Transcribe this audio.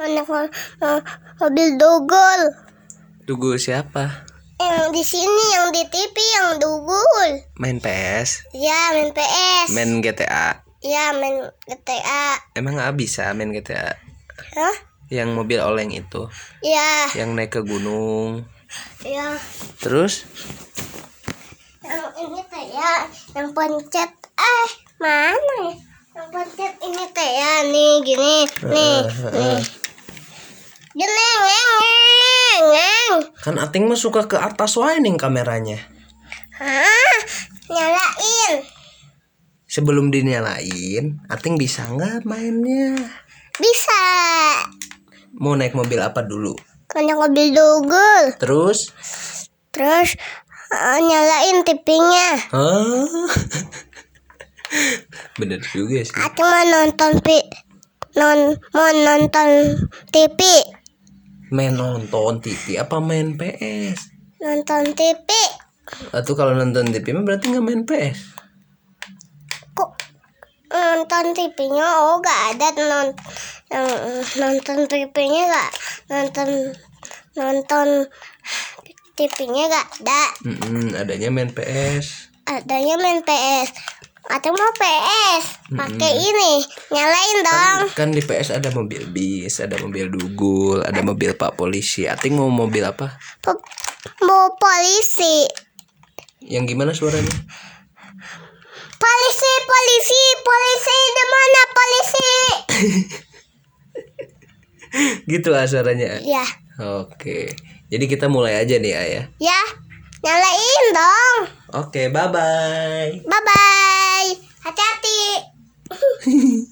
Anak mo- mobil dugul. Tunggu siapa? Yang di sini, yang di TV, yang dugul. Main PS? Ya, main PS. Main GTA? Ya, main GTA. Emang nggak bisa main GTA? Hah? Yang mobil oleng itu, Ya, yang naik ke gunung. ya. Terus? Yang ini teh ya, yang pencet. Eh, mana ya? Yang pencet ini teh ya, nih gini, nih, nih. Kan Ating mah suka ke atas wae nih kameranya. Hah? Nyalain. Sebelum dinyalain, Ating bisa nggak mainnya? Bisa. Mau naik mobil apa dulu? Banyak mobil dugul. Terus? Terus eh, nyalain TV-nya. Hah? Bener juga sih. Aku mau nonton pi non mau nonton TV. Main nonton TV apa main PS? Nonton TV. Atau kalau nonton TV berarti nggak main PS? Kok nonton TV-nya oh gak ada non yang nonton TV-nya gak nonton nonton TV-nya gak ada Mm-mm, adanya main PS. adanya main PS atau mau PS pakai ini nyalain dong Kan di PS ada mobil bis, ada mobil dugul, ada mobil pak polisi. Ating mau mobil apa? Mau polisi Yang gimana suaranya? polisi polisi polisi di mana polisi gitu ah suaranya. ya Oke. Jadi kita mulai aja nih ayah. ya nyalain dong Oke, bye bye. bye bye Hati-hati.